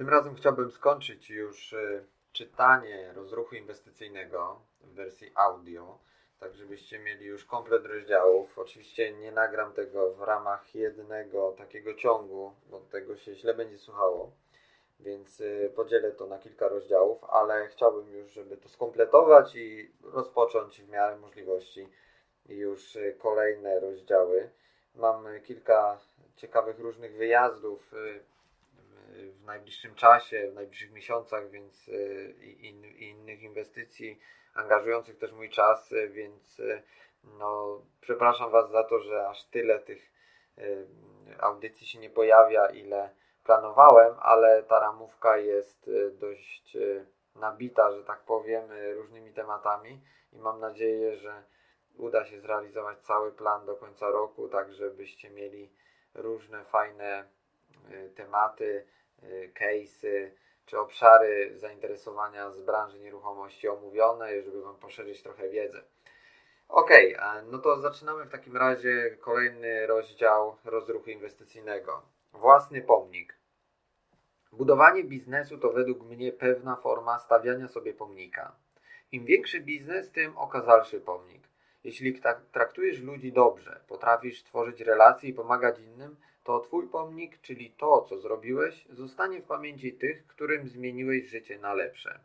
Tym razem chciałbym skończyć już y, czytanie rozruchu inwestycyjnego w wersji audio, tak żebyście mieli już komplet rozdziałów. Oczywiście nie nagram tego w ramach jednego takiego ciągu, bo tego się źle będzie słuchało, więc y, podzielę to na kilka rozdziałów, ale chciałbym już, żeby to skompletować i rozpocząć w miarę możliwości już y, kolejne rozdziały. Mam kilka ciekawych różnych wyjazdów w najbliższym czasie, w najbliższych miesiącach, więc y, i, i innych inwestycji angażujących też mój czas, więc no, przepraszam Was za to, że aż tyle tych audycji się nie pojawia, ile planowałem, ale ta ramówka jest dość nabita, że tak powiem, różnymi tematami i mam nadzieję, że uda się zrealizować cały plan do końca roku, tak żebyście mieli różne fajne tematy, case'y czy obszary zainteresowania z branży nieruchomości omówione, żeby Wam poszerzyć trochę wiedzę. Ok, no to zaczynamy w takim razie kolejny rozdział rozruchu inwestycyjnego. Własny pomnik. Budowanie biznesu to według mnie pewna forma stawiania sobie pomnika. Im większy biznes, tym okazalszy pomnik. Jeśli traktujesz ludzi dobrze, potrafisz tworzyć relacje i pomagać innym, to Twój pomnik, czyli to, co zrobiłeś, zostanie w pamięci tych, którym zmieniłeś życie na lepsze.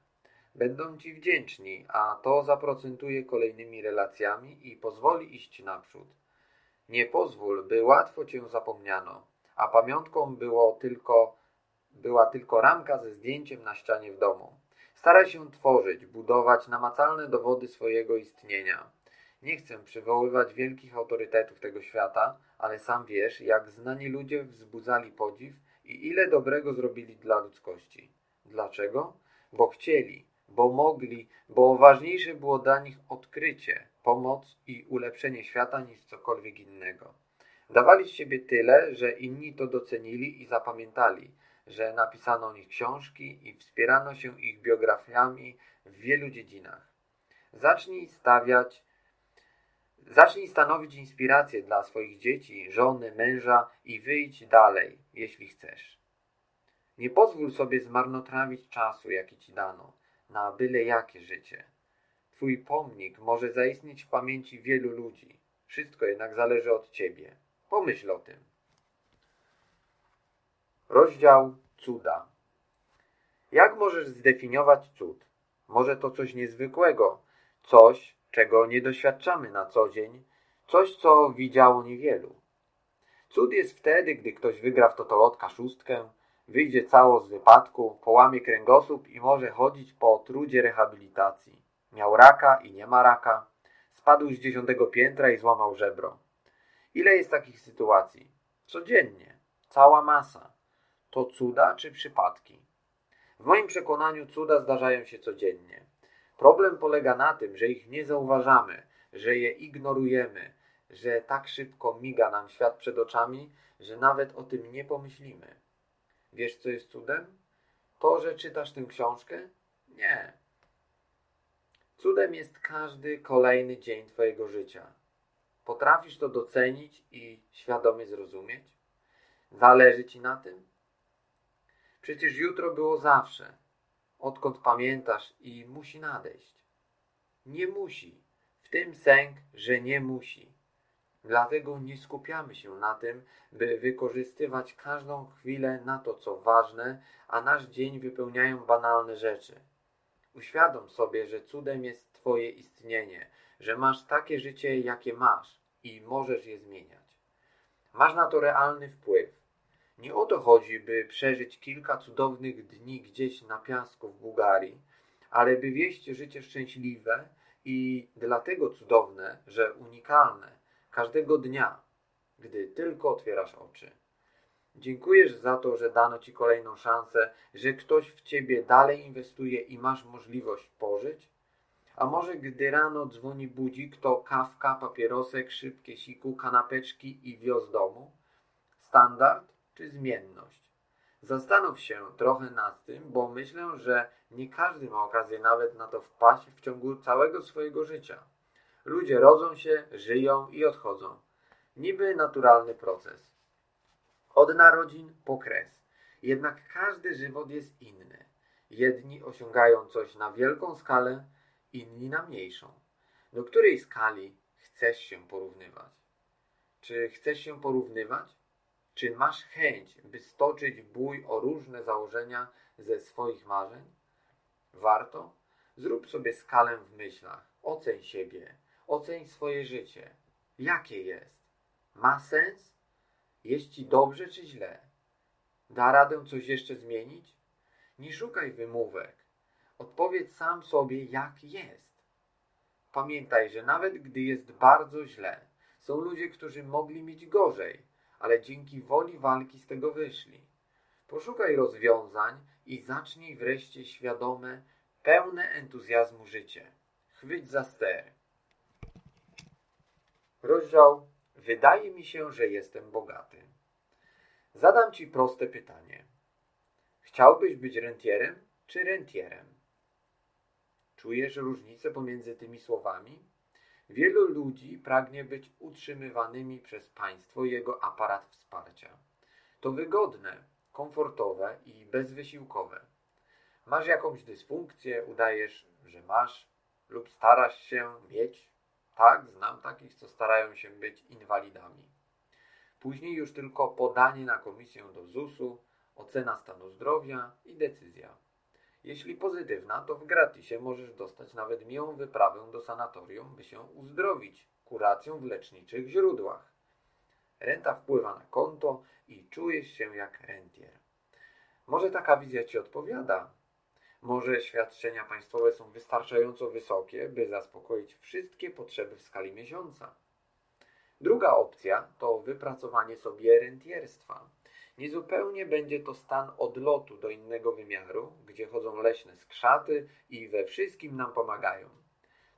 Będą Ci wdzięczni, a to zaprocentuje kolejnymi relacjami i pozwoli iść naprzód. Nie pozwól, by łatwo Cię zapomniano, a pamiątką było tylko, była tylko ramka ze zdjęciem na ścianie w domu. Staraj się tworzyć, budować namacalne dowody swojego istnienia. Nie chcę przywoływać wielkich autorytetów tego świata, ale sam wiesz, jak znani ludzie wzbudzali podziw i ile dobrego zrobili dla ludzkości. Dlaczego? Bo chcieli, bo mogli, bo ważniejsze było dla nich odkrycie, pomoc i ulepszenie świata niż cokolwiek innego. Dawali z siebie tyle, że inni to docenili i zapamiętali, że napisano o nich książki i wspierano się ich biografiami w wielu dziedzinach. Zacznij stawiać Zacznij stanowić inspirację dla swoich dzieci, żony, męża i wyjdź dalej, jeśli chcesz. Nie pozwól sobie zmarnotrawić czasu, jaki ci dano, na byle jakie życie. Twój pomnik może zaistnieć w pamięci wielu ludzi. Wszystko jednak zależy od ciebie. Pomyśl o tym. Rozdział Cuda. Jak możesz zdefiniować cud? Może to coś niezwykłego, coś, czego nie doświadczamy na co dzień, coś, co widziało niewielu. Cud jest wtedy, gdy ktoś wygra w totolotka szóstkę, wyjdzie cało z wypadku, połamie kręgosłup i może chodzić po trudzie rehabilitacji. Miał raka i nie ma raka, spadł z dziesiątego piętra i złamał żebro. Ile jest takich sytuacji? Codziennie. Cała masa. To cuda czy przypadki? W moim przekonaniu cuda zdarzają się codziennie. Problem polega na tym, że ich nie zauważamy, że je ignorujemy, że tak szybko miga nam świat przed oczami, że nawet o tym nie pomyślimy. Wiesz, co jest cudem? To, że czytasz tę książkę? Nie. Cudem jest każdy kolejny dzień Twojego życia. Potrafisz to docenić i świadomie zrozumieć? Zależy Ci na tym? Przecież jutro było zawsze odkąd pamiętasz i musi nadejść. Nie musi. W tym sęk, że nie musi. Dlatego nie skupiamy się na tym, by wykorzystywać każdą chwilę na to, co ważne, a nasz dzień wypełniają banalne rzeczy. Uświadom sobie, że cudem jest Twoje istnienie, że masz takie życie, jakie masz i możesz je zmieniać. Masz na to realny wpływ. Nie o to chodzi, by przeżyć kilka cudownych dni gdzieś na piasku w Bułgarii, ale by wieść życie szczęśliwe i dlatego cudowne, że unikalne każdego dnia, gdy tylko otwierasz oczy. Dziękujesz za to, że dano Ci kolejną szansę, że ktoś w Ciebie dalej inwestuje i masz możliwość pożyć? A może gdy rano dzwoni budzik, to kawka, papierosek, szybkie siku, kanapeczki i wios domu? Standard? Czy zmienność. Zastanów się trochę nad tym, bo myślę, że nie każdy ma okazję nawet na to wpaść w ciągu całego swojego życia. Ludzie rodzą się, żyją i odchodzą. Niby naturalny proces. Od narodzin po kres. Jednak każdy żywot jest inny. Jedni osiągają coś na wielką skalę, inni na mniejszą. Do której skali chcesz się porównywać? Czy chcesz się porównywać? Czy masz chęć, by stoczyć bój o różne założenia ze swoich marzeń? Warto? Zrób sobie skalę w myślach. Oceń siebie. Oceń swoje życie. Jakie jest? Ma sens? Jest ci dobrze czy źle? Da radę coś jeszcze zmienić? Nie szukaj wymówek. Odpowiedz sam sobie, jak jest. Pamiętaj, że nawet gdy jest bardzo źle, są ludzie, którzy mogli mieć gorzej, ale dzięki woli walki z tego wyszli. Poszukaj rozwiązań i zacznij wreszcie świadome, pełne entuzjazmu życie. Chwyć za ster. Rozdział Wydaje mi się, że jestem bogaty. Zadam Ci proste pytanie. Chciałbyś być rentierem czy rentierem? Czujesz różnicę pomiędzy tymi słowami? Wielu ludzi pragnie być utrzymywanymi przez państwo i jego aparat wsparcia. To wygodne, komfortowe i bezwysiłkowe. Masz jakąś dysfunkcję, udajesz, że masz lub starasz się mieć. Tak, znam takich, co starają się być inwalidami. Później już tylko podanie na komisję do ZUS-u, ocena stanu zdrowia i decyzja. Jeśli pozytywna, to w gratisie możesz dostać nawet miłą wyprawę do sanatorium, by się uzdrowić kuracją w leczniczych źródłach. Renta wpływa na konto i czujesz się jak rentier. Może taka wizja Ci odpowiada. Może świadczenia państwowe są wystarczająco wysokie, by zaspokoić wszystkie potrzeby w skali miesiąca. Druga opcja to wypracowanie sobie rentierstwa. Niezupełnie będzie to stan odlotu do innego wymiaru, gdzie chodzą leśne skrzaty i we wszystkim nam pomagają.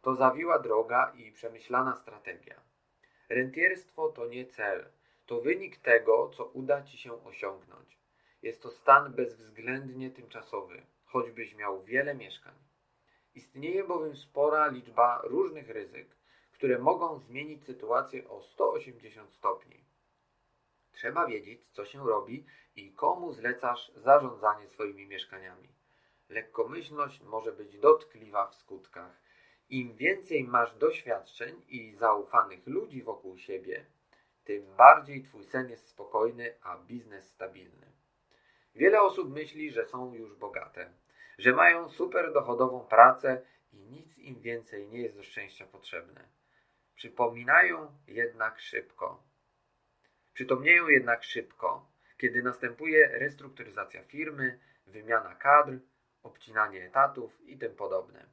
To zawiła droga i przemyślana strategia. Rentierstwo to nie cel, to wynik tego, co uda Ci się osiągnąć. Jest to stan bezwzględnie tymczasowy, choćbyś miał wiele mieszkań. Istnieje bowiem spora liczba różnych ryzyk, które mogą zmienić sytuację o 180 stopni. Trzeba wiedzieć, co się robi i komu zlecasz zarządzanie swoimi mieszkaniami. Lekkomyślność może być dotkliwa w skutkach. Im więcej masz doświadczeń i zaufanych ludzi wokół siebie, tym bardziej twój sen jest spokojny, a biznes stabilny. Wiele osób myśli, że są już bogate, że mają super dochodową pracę i nic im więcej nie jest do szczęścia potrzebne. Przypominają jednak szybko, Przytomnieją jednak szybko, kiedy następuje restrukturyzacja firmy, wymiana kadr, obcinanie etatów i tym podobne.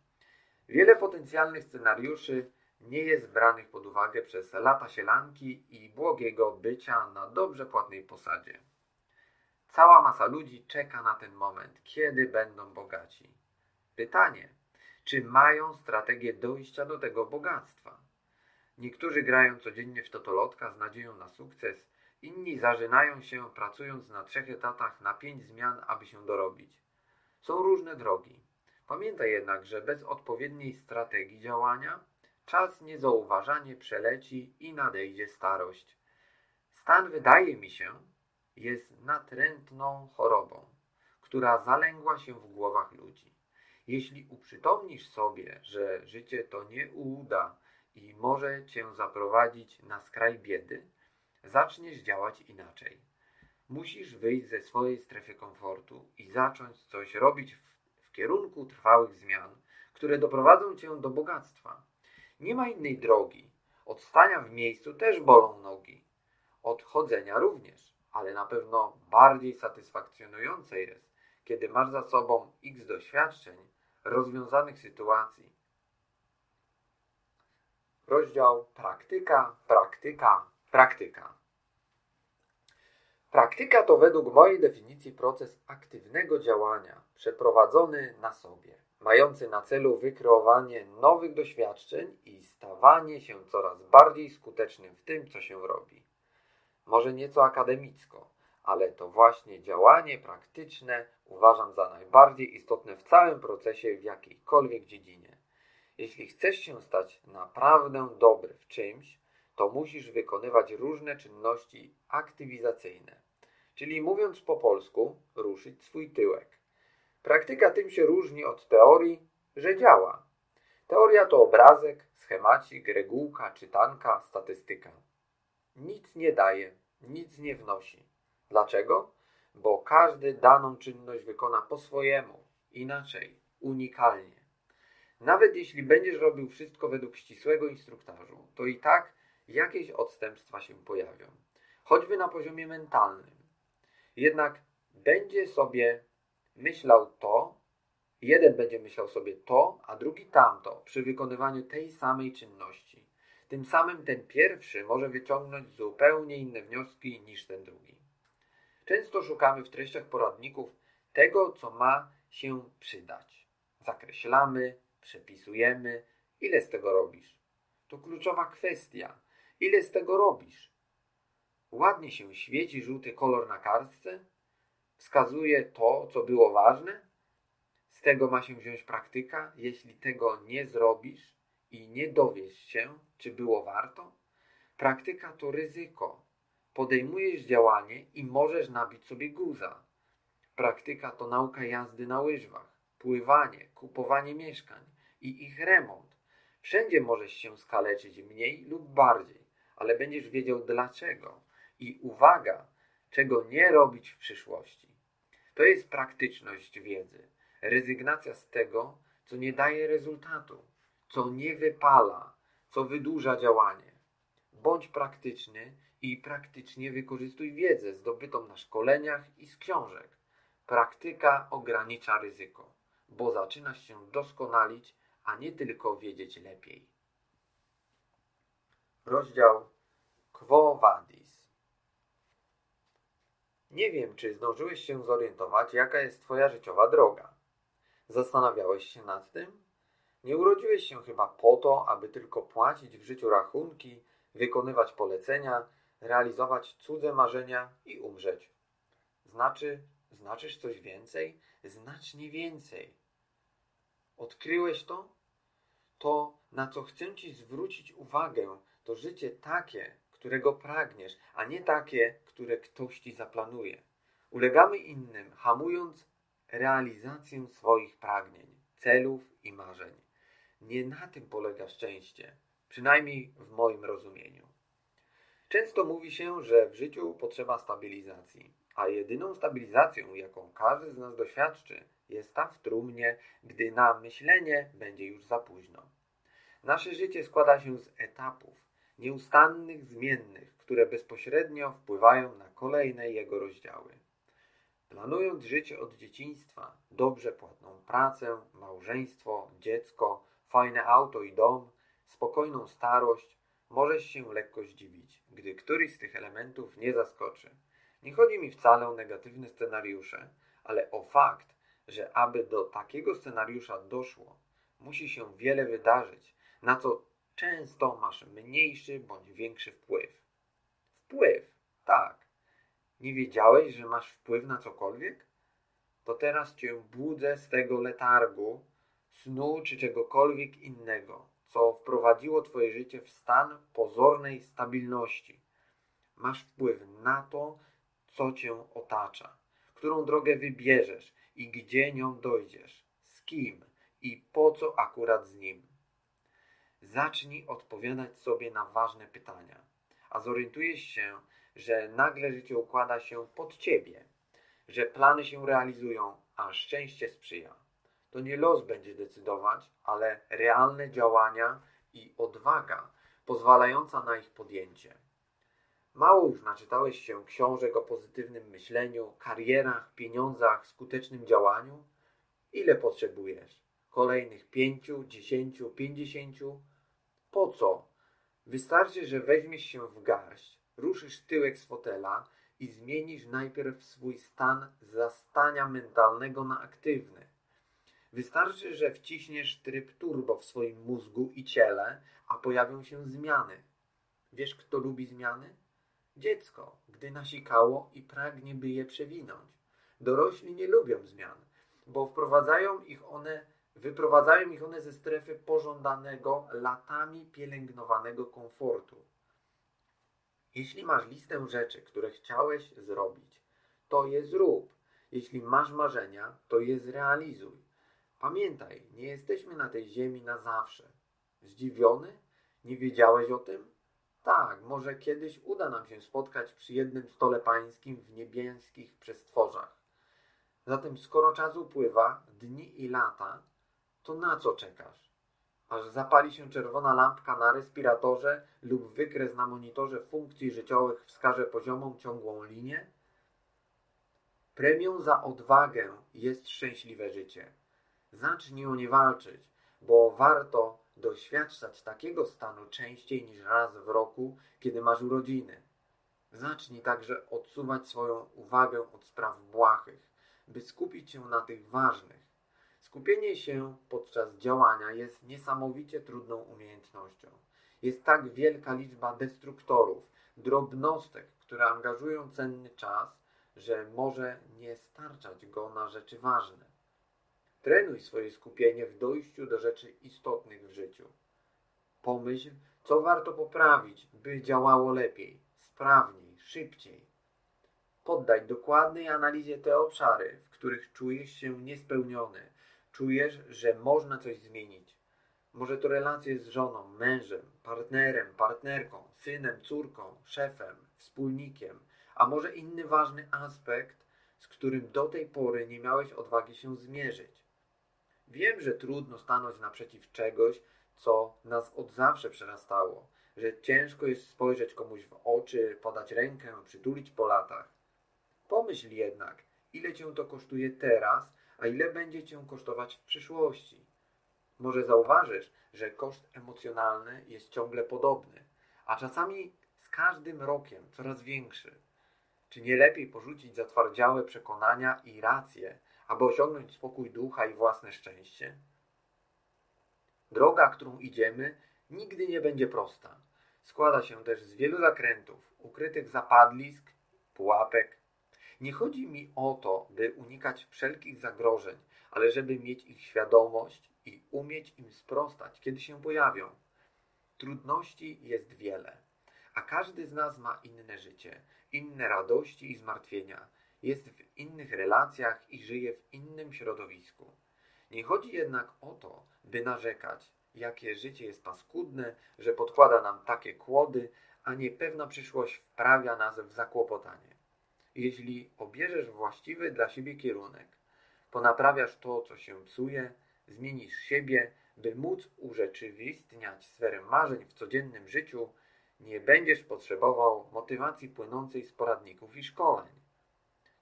Wiele potencjalnych scenariuszy nie jest branych pod uwagę przez lata sielanki i błogiego bycia na dobrze płatnej posadzie. Cała masa ludzi czeka na ten moment, kiedy będą bogaci. Pytanie, czy mają strategię dojścia do tego bogactwa? Niektórzy grają codziennie w totolotka z nadzieją na sukces, Inni zażynają się pracując na trzech etatach na pięć zmian, aby się dorobić. Są różne drogi. Pamiętaj jednak, że bez odpowiedniej strategii działania czas niezauważanie przeleci i nadejdzie starość. Stan, wydaje mi się, jest natrętną chorobą, która zalęgła się w głowach ludzi. Jeśli uprzytomnisz sobie, że życie to nie uda i może cię zaprowadzić na skraj biedy, zaczniesz działać inaczej. Musisz wyjść ze swojej strefy komfortu i zacząć coś robić w, w kierunku trwałych zmian, które doprowadzą cię do bogactwa. Nie ma innej drogi. Od stania w miejscu też bolą nogi. Od chodzenia również, ale na pewno bardziej satysfakcjonujące jest, kiedy masz za sobą x doświadczeń, rozwiązanych sytuacji. Rozdział praktyka, praktyka, praktyka. Praktyka to według mojej definicji proces aktywnego działania przeprowadzony na sobie, mający na celu wykreowanie nowych doświadczeń i stawanie się coraz bardziej skutecznym w tym, co się robi. Może nieco akademicko, ale to właśnie działanie praktyczne uważam za najbardziej istotne w całym procesie w jakiejkolwiek dziedzinie. Jeśli chcesz się stać naprawdę dobry w czymś, to musisz wykonywać różne czynności aktywizacyjne. czyli mówiąc po polsku, ruszyć swój tyłek. Praktyka tym się różni od teorii, że działa. Teoria to obrazek, schemacik, regułka, czytanka, statystyka. Nic nie daje, nic nie wnosi. Dlaczego? Bo każdy daną czynność wykona po swojemu, inaczej, unikalnie. Nawet jeśli będziesz robił wszystko według ścisłego instruktażu, to i tak jakieś odstępstwa się pojawią, choćby na poziomie mentalnym. Jednak będzie sobie myślał to, jeden będzie myślał sobie to, a drugi tamto przy wykonywaniu tej samej czynności. Tym samym ten pierwszy może wyciągnąć zupełnie inne wnioski niż ten drugi. Często szukamy w treściach poradników tego, co ma się przydać. Zakreślamy, przepisujemy, ile z tego robisz. To kluczowa kwestia. Ile z tego robisz? Ładnie się świeci żółty kolor na kartce? Wskazuje to, co było ważne? Z tego ma się wziąć praktyka, jeśli tego nie zrobisz i nie dowiesz się, czy było warto? Praktyka to ryzyko. Podejmujesz działanie i możesz nabić sobie guza. Praktyka to nauka jazdy na łyżwach, pływanie, kupowanie mieszkań i ich remont. Wszędzie możesz się skaleczyć mniej lub bardziej, ale będziesz wiedział dlaczego. I uwaga, czego nie robić w przyszłości. To jest praktyczność wiedzy, rezygnacja z tego, co nie daje rezultatu, co nie wypala, co wydłuża działanie. Bądź praktyczny i praktycznie wykorzystuj wiedzę zdobytą na szkoleniach i z książek. Praktyka ogranicza ryzyko, bo zaczynasz się doskonalić, a nie tylko wiedzieć lepiej. Rozdział Quo Vadis Nie wiem, czy zdążyłeś się zorientować, jaka jest Twoja życiowa droga. Zastanawiałeś się nad tym? Nie urodziłeś się chyba po to, aby tylko płacić w życiu rachunki, wykonywać polecenia, realizować cudze marzenia i umrzeć. Znaczy, znaczysz coś więcej? Znacznie więcej. Odkryłeś to? To, na co chcę Ci zwrócić uwagę, to życie takie, którego pragniesz, a nie takie, które ktoś Ci zaplanuje. Ulegamy innym, hamując realizację swoich pragnień, celów i marzeń. Nie na tym polega szczęście, przynajmniej w moim rozumieniu. Często mówi się, że w życiu potrzeba stabilizacji, a jedyną stabilizacją, jaką każdy z nas doświadczy, jest ta w trumnie, gdy na myślenie będzie już za późno. Nasze życie składa się z etapów, nieustannych, zmiennych, które bezpośrednio wpływają na kolejne jego rozdziały. Planując życie od dzieciństwa, dobrze płatną pracę, małżeństwo, dziecko, fajne auto i dom, spokojną starość, możesz się lekko zdziwić, gdy któryś z tych elementów nie zaskoczy. Nie chodzi mi wcale o negatywne scenariusze, ale o fakt, że aby do takiego scenariusza doszło, musi się wiele wydarzyć, na co często masz mniejszy bądź większy wpływ. Wpływ, tak. Nie wiedziałeś, że masz wpływ na cokolwiek? To teraz cię budzę z tego letargu, snu czy czegokolwiek innego, co wprowadziło twoje życie w stan pozornej stabilności. Masz wpływ na to, co cię otacza, którą drogę wybierzesz i gdzie nią dojdziesz, z kim i po co akurat z nim. Zacznij odpowiadać sobie na ważne pytania, a zorientujesz się, że nagle życie układa się pod ciebie, że plany się realizują, a szczęście sprzyja. To nie los będzie decydować, ale realne działania i odwaga pozwalająca na ich podjęcie. Mało już naczytałeś się książek o pozytywnym myśleniu, karierach, pieniądzach, skutecznym działaniu? Ile potrzebujesz? Kolejnych pięciu, dziesięciu, pięćdziesięciu? Po co? Wystarczy, że weźmiesz się w garść, ruszysz tyłek z fotela i zmienisz najpierw swój stan zastania mentalnego na aktywny. Wystarczy, że wciśniesz tryb turbo w swoim mózgu i ciele, a pojawią się zmiany. Wiesz, kto lubi zmiany? Dziecko, gdy nasikało i pragnie, by je przewinąć. Dorośli nie lubią zmian, bo wprowadzają ich one Wyprowadzają ich one ze strefy pożądanego, latami pielęgnowanego komfortu. Jeśli masz listę rzeczy, które chciałeś zrobić, to je zrób. Jeśli masz marzenia, to je zrealizuj. Pamiętaj, nie jesteśmy na tej ziemi na zawsze. Zdziwiony? Nie wiedziałeś o tym? Tak, może kiedyś uda nam się spotkać przy jednym stole pańskim w niebieskich przestworzach. Zatem skoro czas upływa, dni i lata, to na co czekasz? Aż zapali się czerwona lampka na respiratorze lub wykres na monitorze funkcji życiowych wskaże poziomą ciągłą linię? Premią za odwagę jest szczęśliwe życie. Zacznij o nie walczyć, bo warto doświadczać takiego stanu częściej niż raz w roku, kiedy masz urodziny. Zacznij także odsuwać swoją uwagę od spraw błahych, by skupić się na tych ważnych. Skupienie się podczas działania jest niesamowicie trudną umiejętnością. Jest tak wielka liczba destruktorów, drobnostek, które angażują cenny czas, że może nie starczać go na rzeczy ważne. Trenuj swoje skupienie w dojściu do rzeczy istotnych w życiu. Pomyśl, co warto poprawić, by działało lepiej, sprawniej, szybciej. Poddaj dokładnej analizie te obszary, w których czujesz się niespełniony, czujesz, że można coś zmienić. Może to relacje z żoną, mężem, partnerem, partnerką, synem, córką, szefem, wspólnikiem, a może inny ważny aspekt, z którym do tej pory nie miałeś odwagi się zmierzyć. Wiem, że trudno stanąć naprzeciw czegoś, co nas od zawsze przerastało, że ciężko jest spojrzeć komuś w oczy, podać rękę, przytulić po latach. Pomyśl jednak, ile cię to kosztuje teraz, a ile będzie cię kosztować w przyszłości. Może zauważysz, że koszt emocjonalny jest ciągle podobny, a czasami z każdym rokiem coraz większy. Czy nie lepiej porzucić zatwardziałe przekonania i racje, aby osiągnąć spokój ducha i własne szczęście? Droga, którą idziemy, nigdy nie będzie prosta. Składa się też z wielu zakrętów, ukrytych zapadlisk, pułapek. Nie chodzi mi o to, by unikać wszelkich zagrożeń, ale żeby mieć ich świadomość i umieć im sprostać, kiedy się pojawią. Trudności jest wiele, a każdy z nas ma inne życie, inne radości i zmartwienia, jest w innych relacjach i żyje w innym środowisku. Nie chodzi jednak o to, by narzekać, jakie życie jest paskudne, że podkłada nam takie kłody, a niepewna przyszłość wprawia nas w zakłopotanie. Jeśli obierzesz właściwy dla siebie kierunek, ponaprawiasz to, co się psuje, zmienisz siebie, by móc urzeczywistniać sferę marzeń w codziennym życiu, nie będziesz potrzebował motywacji płynącej z poradników i szkoleń.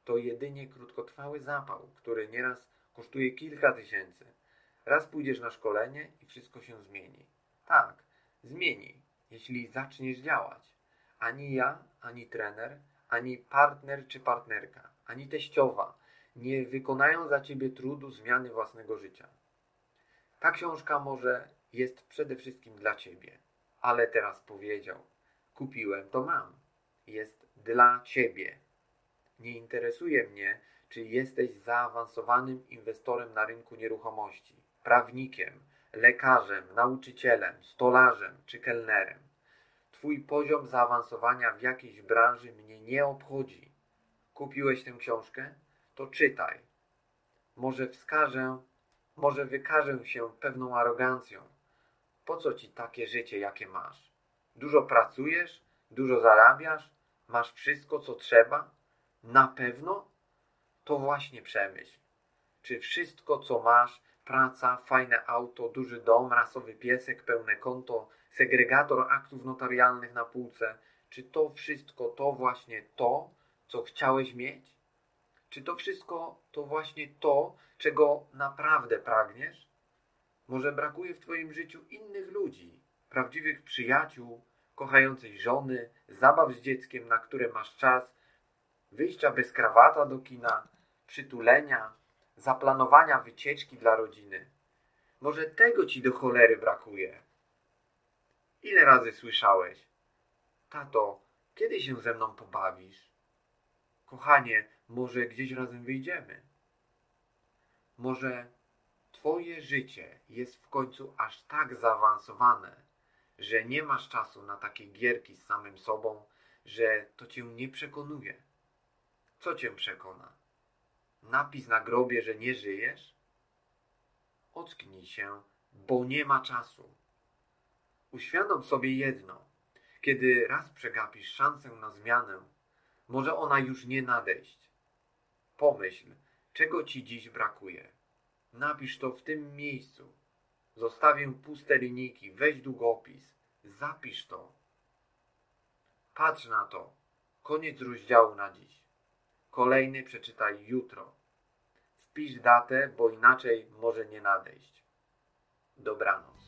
To jedynie krótkotrwały zapał, który nieraz kosztuje kilka tysięcy. Raz pójdziesz na szkolenie i wszystko się zmieni. Tak, zmieni, jeśli zaczniesz działać. Ani ja, ani trener, ani partner czy partnerka, ani teściowa nie wykonają za ciebie trudu zmiany własnego życia. Ta książka może jest przede wszystkim dla ciebie, ale teraz powiedział: Kupiłem, to mam. Jest dla ciebie. Nie interesuje mnie, czy jesteś zaawansowanym inwestorem na rynku nieruchomości, prawnikiem, lekarzem, nauczycielem, stolarzem czy kelnerem. Twój poziom zaawansowania w jakiejś branży mnie nie obchodzi. Kupiłeś tę książkę? To czytaj. Może wskażę, może wykażę się pewną arogancją. Po co ci takie życie, jakie masz? Dużo pracujesz? Dużo zarabiasz? Masz wszystko, co trzeba? Na pewno? To właśnie przemyśl. Czy wszystko, co masz, praca, fajne auto, duży dom, rasowy piesek, pełne konto, segregator aktów notarialnych na półce, czy to wszystko to właśnie to, co chciałeś mieć? Czy to wszystko to właśnie to, czego naprawdę pragniesz? Może brakuje w Twoim życiu innych ludzi, prawdziwych przyjaciół, kochającej żony, zabaw z dzieckiem, na które masz czas, wyjścia bez krawata do kina, przytulenia, zaplanowania wycieczki dla rodziny. Może tego ci do cholery brakuje. Ile razy słyszałeś? Tato, kiedy się ze mną pobawisz? Kochanie, może gdzieś razem wyjdziemy? Może twoje życie jest w końcu aż tak zaawansowane, że nie masz czasu na takie gierki z samym sobą, że to cię nie przekonuje. Co cię przekona? Napis na grobie, że nie żyjesz? Ocknij się, bo nie ma czasu. Uświadom sobie jedno. Kiedy raz przegapisz szansę na zmianę, może ona już nie nadejść. Pomyśl, czego ci dziś brakuje. Napisz to w tym miejscu. Zostawię puste linijki, weź długopis, zapisz to. Patrz na to. Koniec rozdziału na dziś. Kolejny przeczytaj jutro. Wpisz datę, bo inaczej może nie nadejść. Dobranoc.